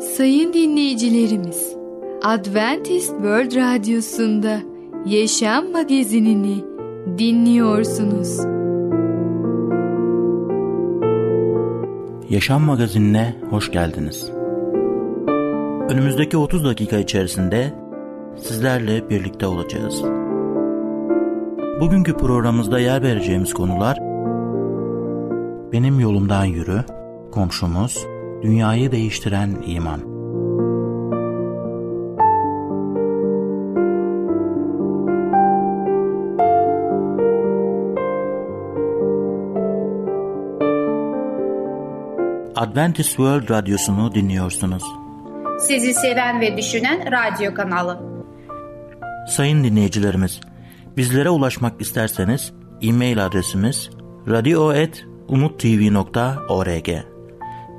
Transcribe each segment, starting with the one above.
Sayın dinleyicilerimiz, Adventist World Radyosu'nda Yaşam Magazinini dinliyorsunuz. Yaşam Magazinine hoş geldiniz. Önümüzdeki 30 dakika içerisinde sizlerle birlikte olacağız. Bugünkü programımızda yer vereceğimiz konular Benim yolumdan yürü, komşumuz, dünyayı değiştiren iman. Adventist World Radyosu'nu dinliyorsunuz. Sizi seven ve düşünen radyo kanalı. Sayın dinleyicilerimiz, bizlere ulaşmak isterseniz e-mail adresimiz radio.umutv.org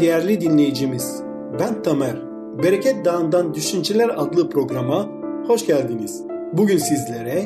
Değerli dinleyicimiz. Ben Tamer. Bereket Dağı'ndan Düşünceler adlı programa hoş geldiniz. Bugün sizlere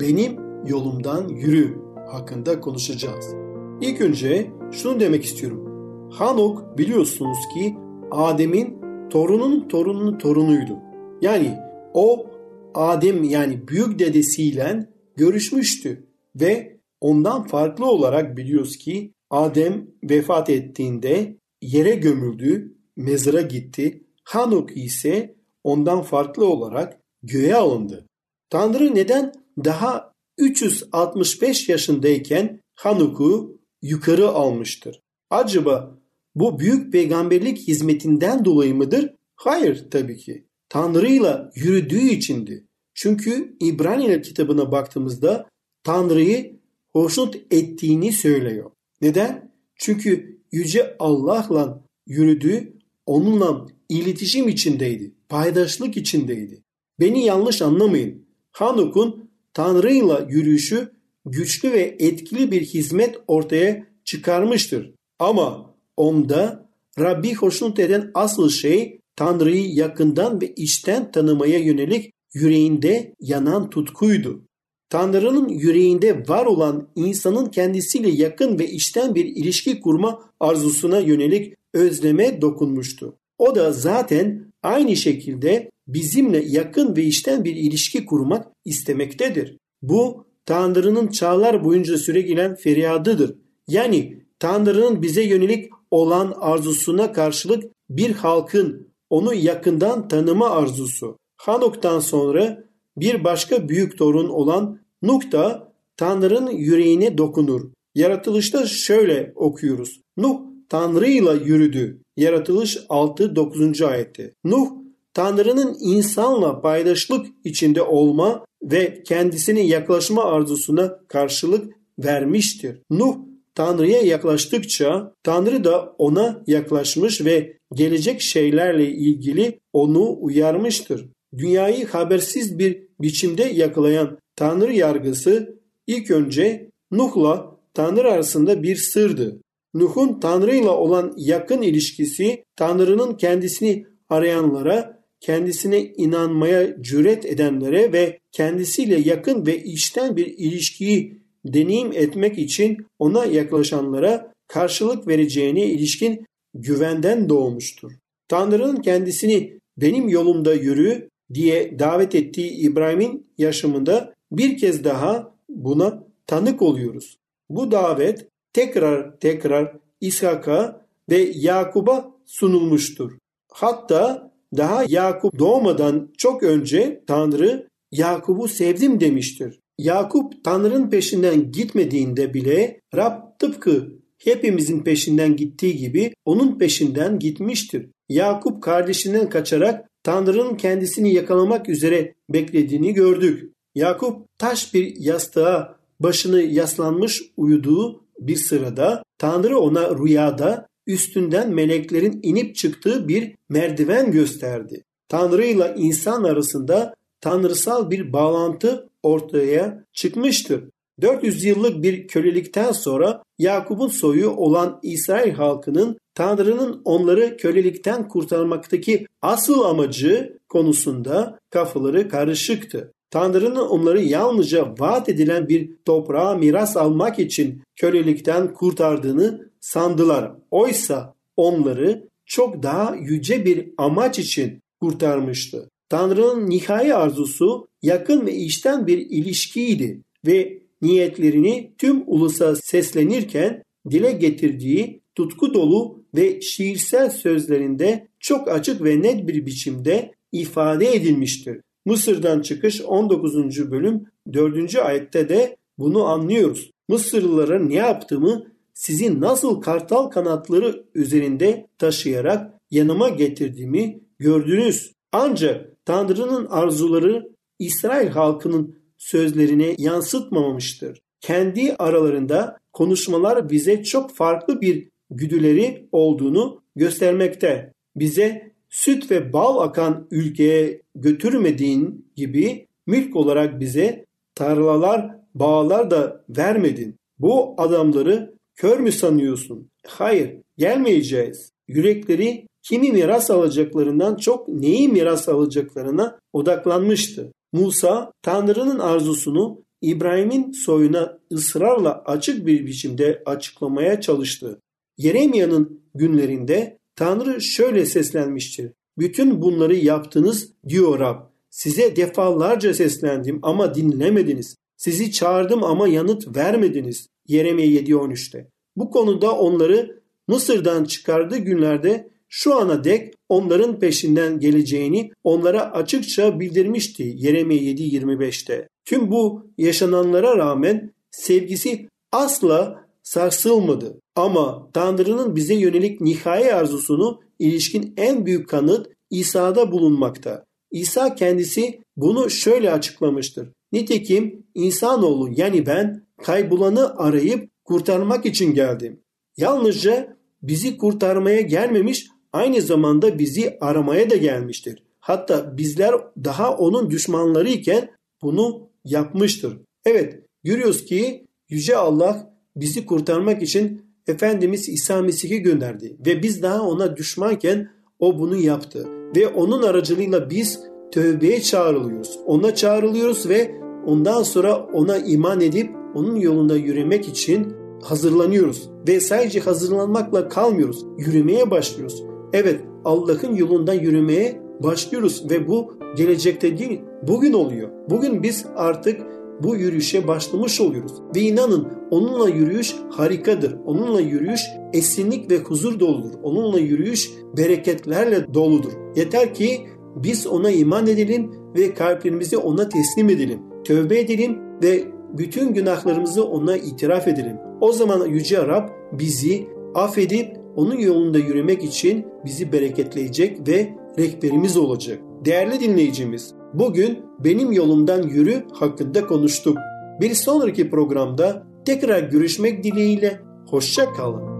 benim yolumdan yürü hakkında konuşacağız. İlk önce şunu demek istiyorum. Hanok biliyorsunuz ki Adem'in torunun torununun torunuydu. Yani o Adem yani büyük dedesiyle görüşmüştü ve ondan farklı olarak biliyoruz ki Adem vefat ettiğinde yere gömüldü, mezara gitti. Hanok ise ondan farklı olarak göğe alındı. Tanrı neden daha 365 yaşındayken Hanuk'u yukarı almıştır? Acaba bu büyük peygamberlik hizmetinden dolayı mıdır? Hayır tabii ki. Tanrı'yla yürüdüğü içindi. Çünkü İbraniler kitabına baktığımızda Tanrı'yı hoşnut ettiğini söylüyor. Neden? Çünkü Yüce Allah'la yürüdü, onunla iletişim içindeydi, paydaşlık içindeydi. Beni yanlış anlamayın. Hanuk'un Tanrı'yla yürüyüşü güçlü ve etkili bir hizmet ortaya çıkarmıştır. Ama onda Rabbi hoşnut eden asıl şey Tanrı'yı yakından ve içten tanımaya yönelik yüreğinde yanan tutkuydu. Tanrı'nın yüreğinde var olan insanın kendisiyle yakın ve içten bir ilişki kurma arzusuna yönelik özleme dokunmuştu. O da zaten aynı şekilde bizimle yakın ve içten bir ilişki kurmak istemektedir. Bu Tanrı'nın çağlar boyunca süre gelen feryadıdır. Yani Tanrı'nın bize yönelik olan arzusuna karşılık bir halkın onu yakından tanıma arzusu. Hanok'tan sonra bir başka büyük torun olan Nuh da Tanrı'nın yüreğine dokunur. Yaratılışta şöyle okuyoruz. Nuh Tanrı'yla yürüdü. Yaratılış 6-9. ayette. Nuh Tanrı'nın insanla paydaşlık içinde olma ve kendisine yaklaşma arzusuna karşılık vermiştir. Nuh Tanrı'ya yaklaştıkça Tanrı da ona yaklaşmış ve gelecek şeylerle ilgili onu uyarmıştır. Dünyayı habersiz bir biçimde yakalayan Tanrı yargısı ilk önce Nuh'la Tanrı arasında bir sırdı. Nuh'un Tanrı'yla olan yakın ilişkisi Tanrı'nın kendisini arayanlara, kendisine inanmaya cüret edenlere ve kendisiyle yakın ve içten bir ilişkiyi deneyim etmek için ona yaklaşanlara karşılık vereceğine ilişkin güvenden doğmuştur. Tanrı'nın kendisini benim yolumda yürü diye davet ettiği İbrahim'in yaşamında bir kez daha buna tanık oluyoruz. Bu davet tekrar tekrar İshak'a ve Yakub'a sunulmuştur. Hatta daha Yakup doğmadan çok önce Tanrı Yakup'u sevdim demiştir. Yakup Tanrı'nın peşinden gitmediğinde bile Rab tıpkı hepimizin peşinden gittiği gibi onun peşinden gitmiştir. Yakup kardeşinden kaçarak Tanrı'nın kendisini yakalamak üzere beklediğini gördük. Yakup taş bir yastığa başını yaslanmış uyuduğu bir sırada Tanrı ona rüyada üstünden meleklerin inip çıktığı bir merdiven gösterdi. Tanrı ile insan arasında tanrısal bir bağlantı ortaya çıkmıştır. 400 yıllık bir kölelikten sonra Yakup'un soyu olan İsrail halkının Tanrı'nın onları kölelikten kurtarmaktaki asıl amacı konusunda kafaları karışıktı. Tanrı'nın onları yalnızca vaat edilen bir toprağa miras almak için kölelikten kurtardığını sandılar. Oysa onları çok daha yüce bir amaç için kurtarmıştı. Tanrı'nın nihai arzusu yakın ve içten bir ilişkiydi ve niyetlerini tüm ulusa seslenirken dile getirdiği tutku dolu ve şiirsel sözlerinde çok açık ve net bir biçimde ifade edilmiştir. Mısır'dan çıkış 19. bölüm 4. ayette de bunu anlıyoruz. Mısırlılara ne yaptığımı sizi nasıl kartal kanatları üzerinde taşıyarak yanıma getirdiğimi gördünüz. Ancak Tanrı'nın arzuları İsrail halkının sözlerine yansıtmamamıştır. Kendi aralarında konuşmalar bize çok farklı bir güdüleri olduğunu göstermekte. Bize süt ve bal akan ülkeye götürmediğin gibi mülk olarak bize tarlalar, bağlar da vermedin. Bu adamları kör mü sanıyorsun? Hayır, gelmeyeceğiz. Yürekleri kimi miras alacaklarından çok neyi miras alacaklarına odaklanmıştı. Musa Tanrı'nın arzusunu İbrahim'in soyuna ısrarla açık bir biçimde açıklamaya çalıştı. Yeremya'nın günlerinde Tanrı şöyle seslenmiştir. Bütün bunları yaptınız diyor Rab. Size defalarca seslendim ama dinlemediniz. Sizi çağırdım ama yanıt vermediniz. Yeremye 7.13'te. Bu konuda onları Mısır'dan çıkardığı günlerde şu ana dek onların peşinden geleceğini onlara açıkça bildirmişti Yeremye 7.25'te. Tüm bu yaşananlara rağmen sevgisi asla sarsılmadı. Ama Tanrı'nın bize yönelik nihai arzusunu ilişkin en büyük kanıt İsa'da bulunmakta. İsa kendisi bunu şöyle açıklamıştır. Nitekim insanoğlu yani ben kaybolanı arayıp kurtarmak için geldim. Yalnızca bizi kurtarmaya gelmemiş aynı zamanda bizi aramaya da gelmiştir. Hatta bizler daha onun düşmanları iken bunu yapmıştır. Evet görüyoruz ki Yüce Allah bizi kurtarmak için Efendimiz İsa Mesih'i gönderdi ve biz daha ona düşmanken o bunu yaptı ve onun aracılığıyla biz tövbeye çağrılıyoruz. Ona çağrılıyoruz ve ondan sonra ona iman edip onun yolunda yürümek için hazırlanıyoruz ve sadece hazırlanmakla kalmıyoruz. Yürümeye başlıyoruz. Evet Allah'ın yolundan yürümeye başlıyoruz ve bu gelecekte değil bugün oluyor. Bugün biz artık bu yürüyüşe başlamış oluyoruz. Ve inanın onunla yürüyüş harikadır. Onunla yürüyüş esinlik ve huzur doludur. Onunla yürüyüş bereketlerle doludur. Yeter ki biz ona iman edelim ve kalplerimizi ona teslim edelim. Tövbe edelim ve bütün günahlarımızı ona itiraf edelim. O zaman Yüce Rab bizi affedip onun yolunda yürümek için bizi bereketleyecek ve rehberimiz olacak. Değerli dinleyicimiz, bugün benim yolumdan yürü hakkında konuştuk. Bir sonraki programda tekrar görüşmek dileğiyle hoşça kalın.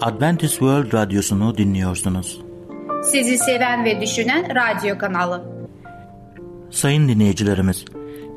Adventist World Radyosu'nu dinliyorsunuz. Sizi seven ve düşünen radyo kanalı. Sayın dinleyicilerimiz,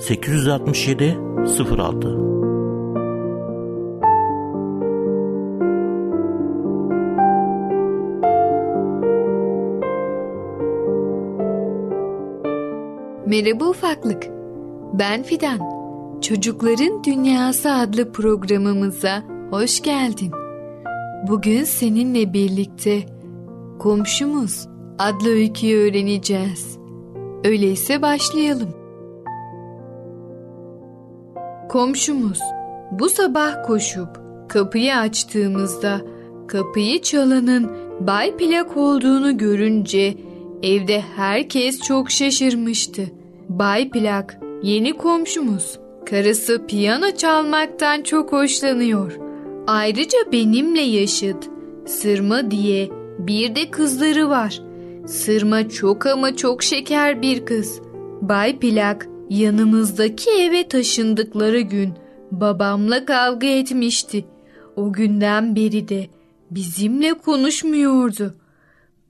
867 06 Merhaba ufaklık. Ben Fidan. Çocukların Dünyası adlı programımıza hoş geldin. Bugün seninle birlikte Komşumuz adlı öyküyü öğreneceğiz. Öyleyse başlayalım. Komşumuz bu sabah koşup kapıyı açtığımızda kapıyı çalanın Bay Plak olduğunu görünce evde herkes çok şaşırmıştı. Bay Plak yeni komşumuz. Karısı piyano çalmaktan çok hoşlanıyor. Ayrıca benimle yaşıt. Sırma diye bir de kızları var. Sırma çok ama çok şeker bir kız. Bay Plak yanımızdaki eve taşındıkları gün babamla kavga etmişti. O günden beri de bizimle konuşmuyordu.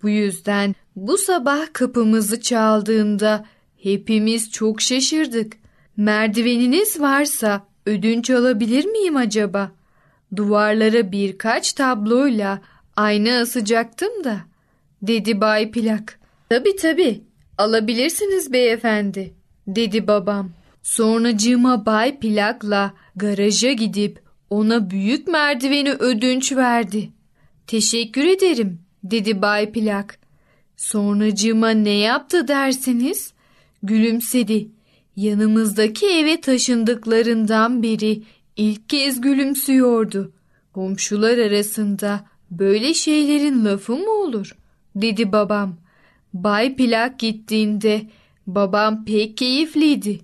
Bu yüzden bu sabah kapımızı çaldığında hepimiz çok şaşırdık. Merdiveniniz varsa ödünç alabilir miyim acaba? Duvarlara birkaç tabloyla ayna asacaktım da, dedi Bay Plak. Tabii tabii, alabilirsiniz beyefendi, dedi babam. Sonracığıma Bay Plak'la garaja gidip ona büyük merdiveni ödünç verdi. Teşekkür ederim, dedi Bay Plak. Sonracığıma ne yaptı dersiniz? Gülümsedi. Yanımızdaki eve taşındıklarından beri ilk kez gülümsüyordu. Komşular arasında böyle şeylerin lafı mı olur? dedi babam. Bay Plak gittiğinde babam pek keyifliydi.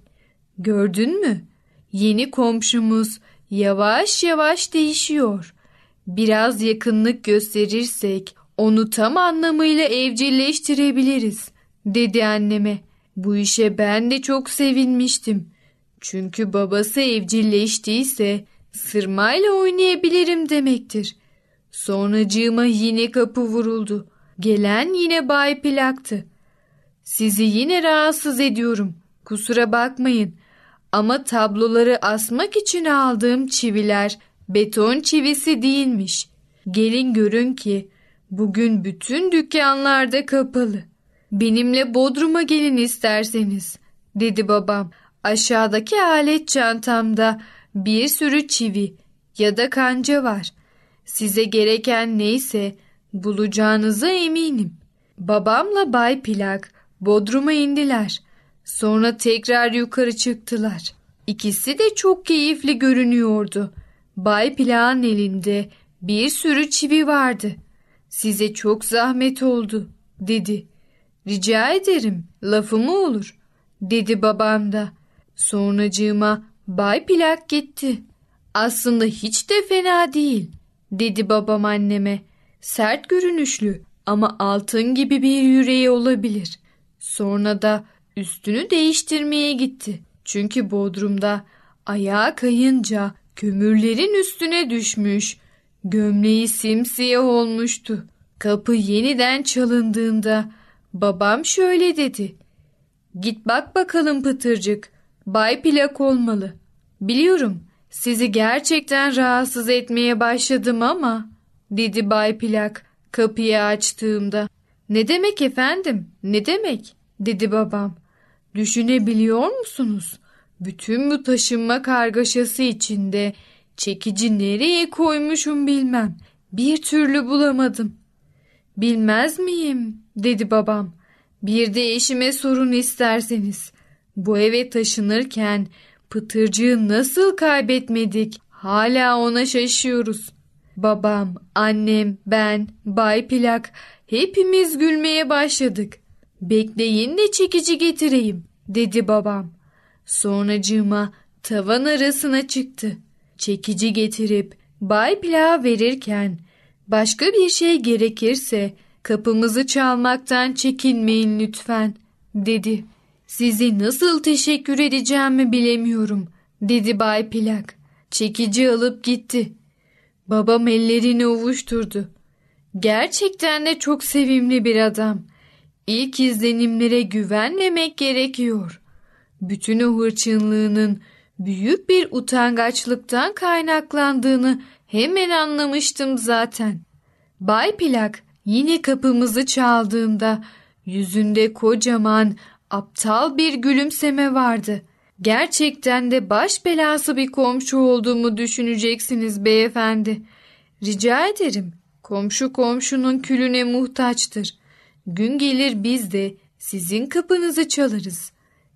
Gördün mü? Yeni komşumuz yavaş yavaş değişiyor. Biraz yakınlık gösterirsek onu tam anlamıyla evcilleştirebiliriz, dedi anneme. Bu işe ben de çok sevinmiştim. Çünkü babası evcilleştiyse sırmayla oynayabilirim demektir. Sonracığıma yine kapı vuruldu. Gelen yine Bay Plak'tı. Sizi yine rahatsız ediyorum. Kusura bakmayın. Ama tabloları asmak için aldığım çiviler beton çivisi değilmiş. Gelin görün ki bugün bütün dükkanlarda kapalı. Benimle Bodrum'a gelin isterseniz, dedi babam. Aşağıdaki alet çantamda bir sürü çivi ya da kanca var. Size gereken neyse bulacağınıza eminim. Babamla Bay Plak Bodrum'a indiler. Sonra tekrar yukarı çıktılar. İkisi de çok keyifli görünüyordu. Bay Plak'ın elinde bir sürü çivi vardı. Size çok zahmet oldu, dedi. Rica ederim, lafı olur, dedi babam da. Sonracığıma Bay Plak gitti. Aslında hiç de fena değil, dedi babam anneme. Sert görünüşlü ama altın gibi bir yüreği olabilir. Sonra da üstünü değiştirmeye gitti. Çünkü Bodrum'da ayağa kayınca kömürlerin üstüne düşmüş. Gömleği simsiyah olmuştu. Kapı yeniden çalındığında babam şöyle dedi. Git bak bakalım Pıtırcık. Bay Plak olmalı. Biliyorum sizi gerçekten rahatsız etmeye başladım ama dedi Bay Plak kapıyı açtığımda. Ne demek efendim ne demek dedi babam. Düşünebiliyor musunuz? Bütün bu taşınma kargaşası içinde çekici nereye koymuşum bilmem. Bir türlü bulamadım. Bilmez miyim? dedi babam. Bir de eşime sorun isterseniz. Bu eve taşınırken pıtırcığı nasıl kaybetmedik? Hala ona şaşıyoruz. Babam, annem, ben, Bay Plak hepimiz gülmeye başladık. Bekleyin de çekici getireyim, dedi babam. Sonracığıma tavan arasına çıktı. Çekici getirip Bay Plak'a verirken başka bir şey gerekirse kapımızı çalmaktan çekinmeyin lütfen, dedi. Sizi nasıl teşekkür edeceğimi bilemiyorum, dedi Bay Plak. Çekici alıp gitti. Babam ellerini ovuşturdu. Gerçekten de çok sevimli bir adam. İlk izlenimlere güvenmemek gerekiyor. Bütün o hırçınlığının büyük bir utangaçlıktan kaynaklandığını hemen anlamıştım zaten. Bay Plak yine kapımızı çaldığında yüzünde kocaman aptal bir gülümseme vardı. Gerçekten de baş belası bir komşu olduğumu düşüneceksiniz beyefendi. Rica ederim Komşu komşunun külüne muhtaçtır. Gün gelir biz de sizin kapınızı çalarız.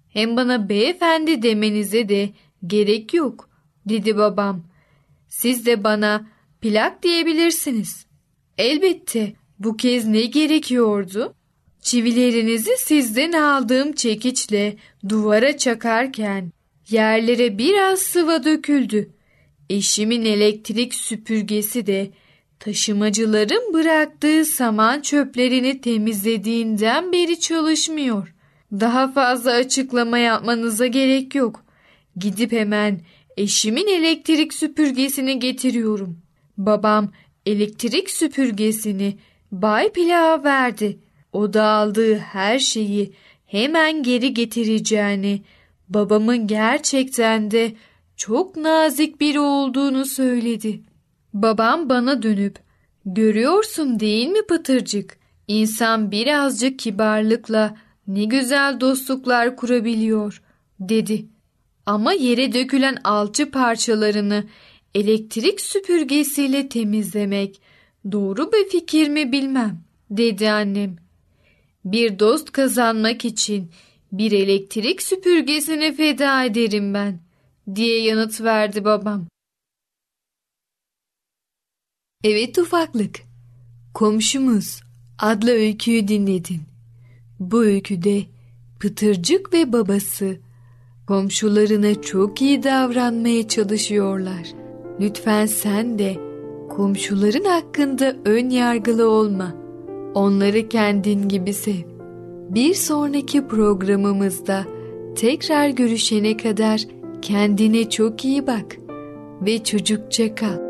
Hem bana beyefendi demenize de gerek yok, dedi babam. Siz de bana plak diyebilirsiniz. Elbette bu kez ne gerekiyordu? Çivilerinizi sizden aldığım çekiçle duvara çakarken yerlere biraz sıva döküldü. Eşimin elektrik süpürgesi de taşımacıların bıraktığı saman çöplerini temizlediğinden beri çalışmıyor. Daha fazla açıklama yapmanıza gerek yok. Gidip hemen eşimin elektrik süpürgesini getiriyorum. Babam elektrik süpürgesini Bay Pilav'a verdi. O da aldığı her şeyi hemen geri getireceğini, babamın gerçekten de çok nazik biri olduğunu söyledi. Babam bana dönüp, görüyorsun değil mi Pıtırcık? İnsan birazcık kibarlıkla ne güzel dostluklar kurabiliyor, dedi. Ama yere dökülen alçı parçalarını elektrik süpürgesiyle temizlemek doğru bir fikir mi bilmem, dedi annem. Bir dost kazanmak için bir elektrik süpürgesini feda ederim ben, diye yanıt verdi babam. Evet ufaklık, komşumuz adlı öyküyü dinledin. Bu öyküde Pıtırcık ve babası komşularına çok iyi davranmaya çalışıyorlar. Lütfen sen de komşuların hakkında ön yargılı olma. Onları kendin gibi sev. Bir sonraki programımızda tekrar görüşene kadar kendine çok iyi bak ve çocukça kal.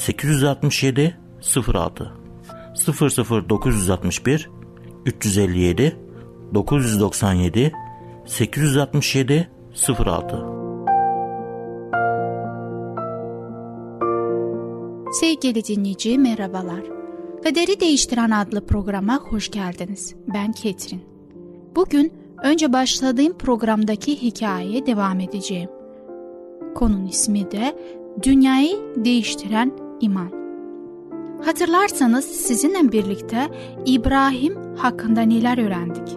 867 06 00961 357 997 867 06 Sevgili dinleyici merhabalar. Kaderi Değiştiren adlı programa hoş geldiniz. Ben Ketrin. Bugün önce başladığım programdaki hikayeye devam edeceğim. Konun ismi de Dünyayı Değiştiren İman. Hatırlarsanız sizinle birlikte İbrahim hakkında neler öğrendik?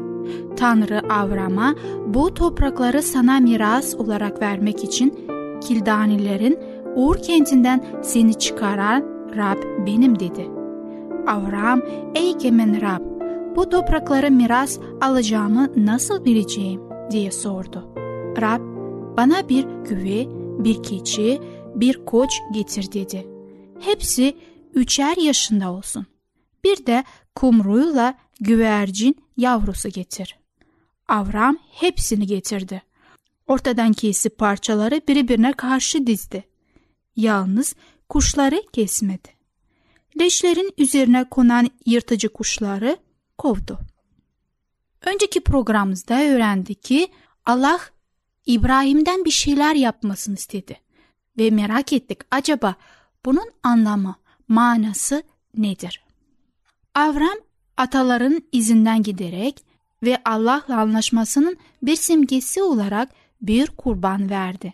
Tanrı Avram'a bu toprakları sana miras olarak vermek için Kildanilerin Uğur kentinden seni çıkaran Rab benim dedi. Avram, ey egemen Rab, bu toprakları miras alacağımı nasıl bileceğim diye sordu. Rab, bana bir güve, bir keçi, bir koç getir dedi. Hepsi üçer yaşında olsun. Bir de kumruyla güvercin yavrusu getir. Avram hepsini getirdi. Ortadan kesip parçaları birbirine karşı dizdi. Yalnız kuşları kesmedi. Leşlerin üzerine konan yırtıcı kuşları kovdu. Önceki programımızda öğrendik ki Allah İbrahim'den bir şeyler yapmasını istedi. Ve merak ettik acaba bunun anlamı, manası nedir? Avram ataların izinden giderek ve Allah'la anlaşmasının bir simgesi olarak bir kurban verdi.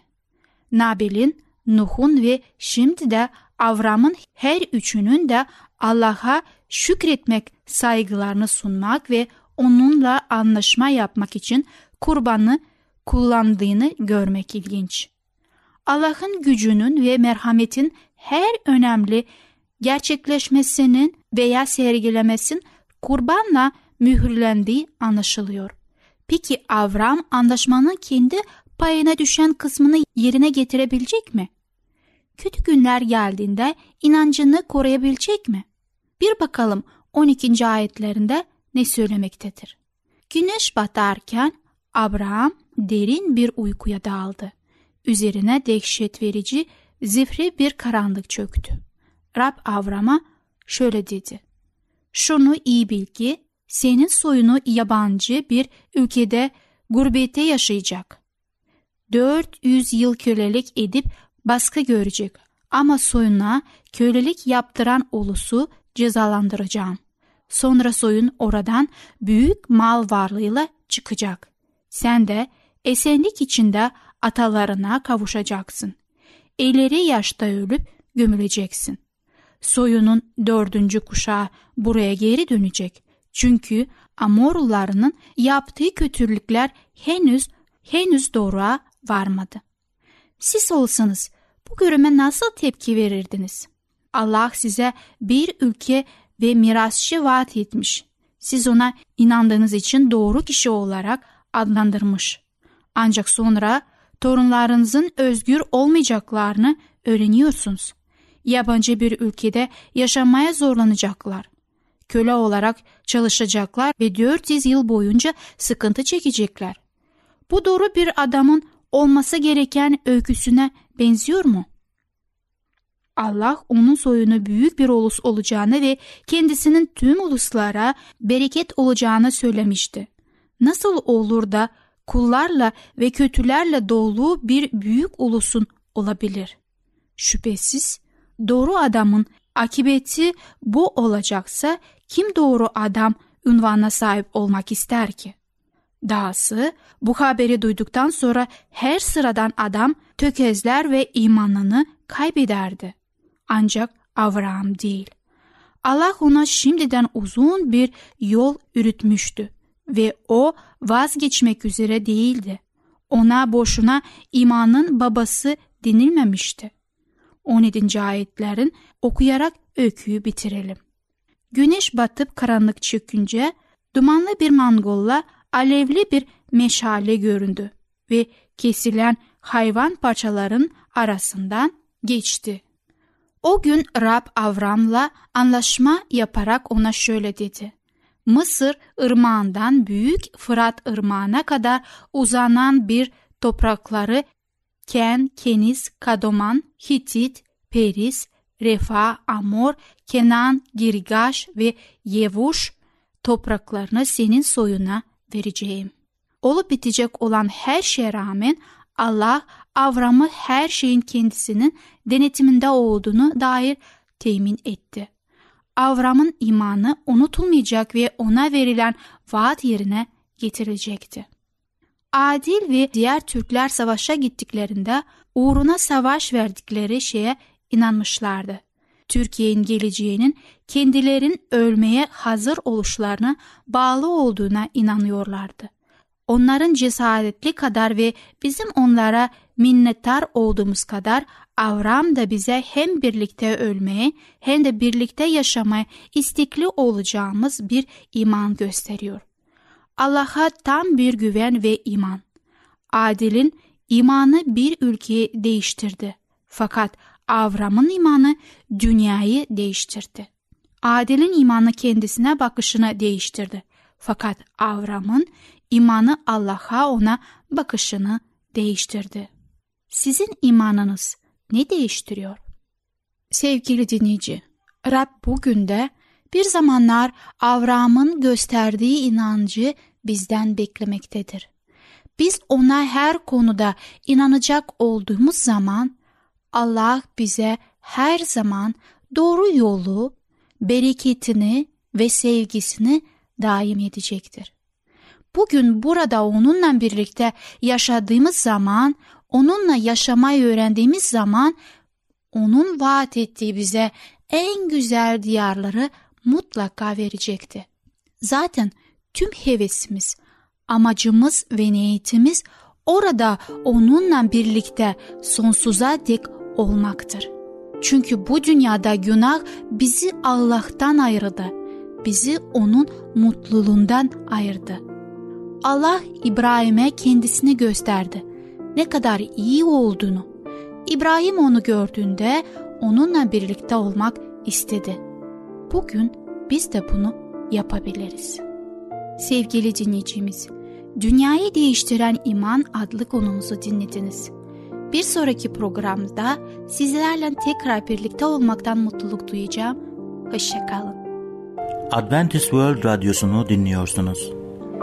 Nabil'in, Nuh'un ve şimdi de Avram'ın her üçünün de Allah'a şükretmek, saygılarını sunmak ve onunla anlaşma yapmak için kurbanı kullandığını görmek ilginç. Allah'ın gücünün ve merhametin her önemli gerçekleşmesinin veya sergilemesinin kurbanla mühürlendiği anlaşılıyor. Peki Avram anlaşmanın kendi payına düşen kısmını yerine getirebilecek mi? Kötü günler geldiğinde inancını koruyabilecek mi? Bir bakalım 12. ayetlerinde ne söylemektedir. Güneş batarken Abraham derin bir uykuya daldı. Üzerine dehşet verici, zifri bir karanlık çöktü. Rab Avram'a şöyle dedi. Şunu iyi bil ki senin soyunu yabancı bir ülkede gurbette yaşayacak. 400 yıl kölelik edip baskı görecek ama soyuna kölelik yaptıran ulusu cezalandıracağım. Sonra soyun oradan büyük mal varlığıyla çıkacak. Sen de esenlik içinde atalarına kavuşacaksın. İleri yaşta ölüp gömüleceksin. Soyunun dördüncü kuşağı buraya geri dönecek. Çünkü Amorlularının yaptığı kötülükler henüz henüz doğruğa varmadı. Siz olsanız bu görüme nasıl tepki verirdiniz? Allah size bir ülke ve mirasçı vaat etmiş. Siz ona inandığınız için doğru kişi olarak adlandırmış. Ancak sonra torunlarınızın özgür olmayacaklarını öğreniyorsunuz. Yabancı bir ülkede yaşamaya zorlanacaklar. Köle olarak çalışacaklar ve 400 yıl boyunca sıkıntı çekecekler. Bu doğru bir adamın olması gereken öyküsüne benziyor mu? Allah onun soyunu büyük bir ulus olacağını ve kendisinin tüm uluslara bereket olacağını söylemişti. Nasıl olur da kullarla ve kötülerle dolu bir büyük ulusun olabilir? Şüphesiz doğru adamın akibeti bu olacaksa kim doğru adam ünvanına sahip olmak ister ki? Dahası bu haberi duyduktan sonra her sıradan adam tökezler ve imanını kaybederdi. Ancak Avraham değil. Allah ona şimdiden uzun bir yol yürütmüştü ve o vazgeçmek üzere değildi. Ona boşuna imanın babası denilmemişti. 17. ayetlerin okuyarak öyküyü bitirelim. Güneş batıp karanlık çökünce dumanlı bir mangolla alevli bir meşale göründü ve kesilen hayvan parçaların arasından geçti. O gün Rab Avram'la anlaşma yaparak ona şöyle dedi. Mısır ırmağından büyük Fırat ırmağına kadar uzanan bir toprakları Ken, Keniz, Kadoman, Hitit, Peris, Refa, Amor, Kenan, Girgaş ve Yevuş topraklarını senin soyuna vereceğim. Olup bitecek olan her şeye rağmen Allah Avram'ı her şeyin kendisinin denetiminde olduğunu dair temin etti. Avram'ın imanı unutulmayacak ve ona verilen vaat yerine getirilecekti. Adil ve diğer Türkler savaşa gittiklerinde uğruna savaş verdikleri şeye inanmışlardı. Türkiye'nin geleceğinin kendilerin ölmeye hazır oluşlarına bağlı olduğuna inanıyorlardı. Onların cesaretli kadar ve bizim onlara minnettar olduğumuz kadar Avram da bize hem birlikte ölmeye hem de birlikte yaşamaya istekli olacağımız bir iman gösteriyor. Allah'a tam bir güven ve iman. Adil'in imanı bir ülkeyi değiştirdi. Fakat Avram'ın imanı dünyayı değiştirdi. Adil'in imanı kendisine bakışını değiştirdi. Fakat Avram'ın imanı Allah'a ona bakışını değiştirdi. Sizin imanınız ne değiştiriyor? Sevgili dinleyici, Rab bugün de bir zamanlar Avram'ın gösterdiği inancı bizden beklemektedir. Biz ona her konuda inanacak olduğumuz zaman Allah bize her zaman doğru yolu, bereketini ve sevgisini daim edecektir. Bugün burada onunla birlikte yaşadığımız zaman, onunla yaşamayı öğrendiğimiz zaman onun vaat ettiği bize en güzel diyarları mutlaka verecekti. Zaten tüm hevesimiz, amacımız ve niyetimiz orada onunla birlikte sonsuza dek olmaktır. Çünkü bu dünyada günah bizi Allah'tan ayırdı. Bizi onun mutluluğundan ayırdı. Allah İbrahim'e kendisini gösterdi. Ne kadar iyi olduğunu. İbrahim onu gördüğünde onunla birlikte olmak istedi. Bugün biz de bunu yapabiliriz. Sevgili dinleyicimiz, Dünyayı Değiştiren İman adlı konumuzu dinlediniz. Bir sonraki programda sizlerle tekrar birlikte olmaktan mutluluk duyacağım. Hoşçakalın. Adventist World Radyosu'nu dinliyorsunuz.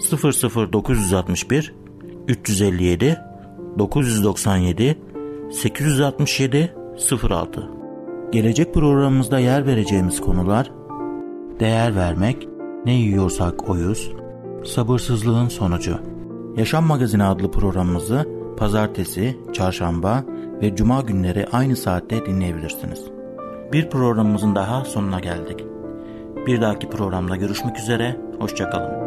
00961 357 997 867 06 Gelecek programımızda yer vereceğimiz konular Değer vermek, ne yiyorsak oyuz, sabırsızlığın sonucu. Yaşam Magazini adlı programımızı pazartesi, çarşamba ve cuma günleri aynı saatte dinleyebilirsiniz. Bir programımızın daha sonuna geldik. Bir dahaki programda görüşmek üzere, hoşçakalın.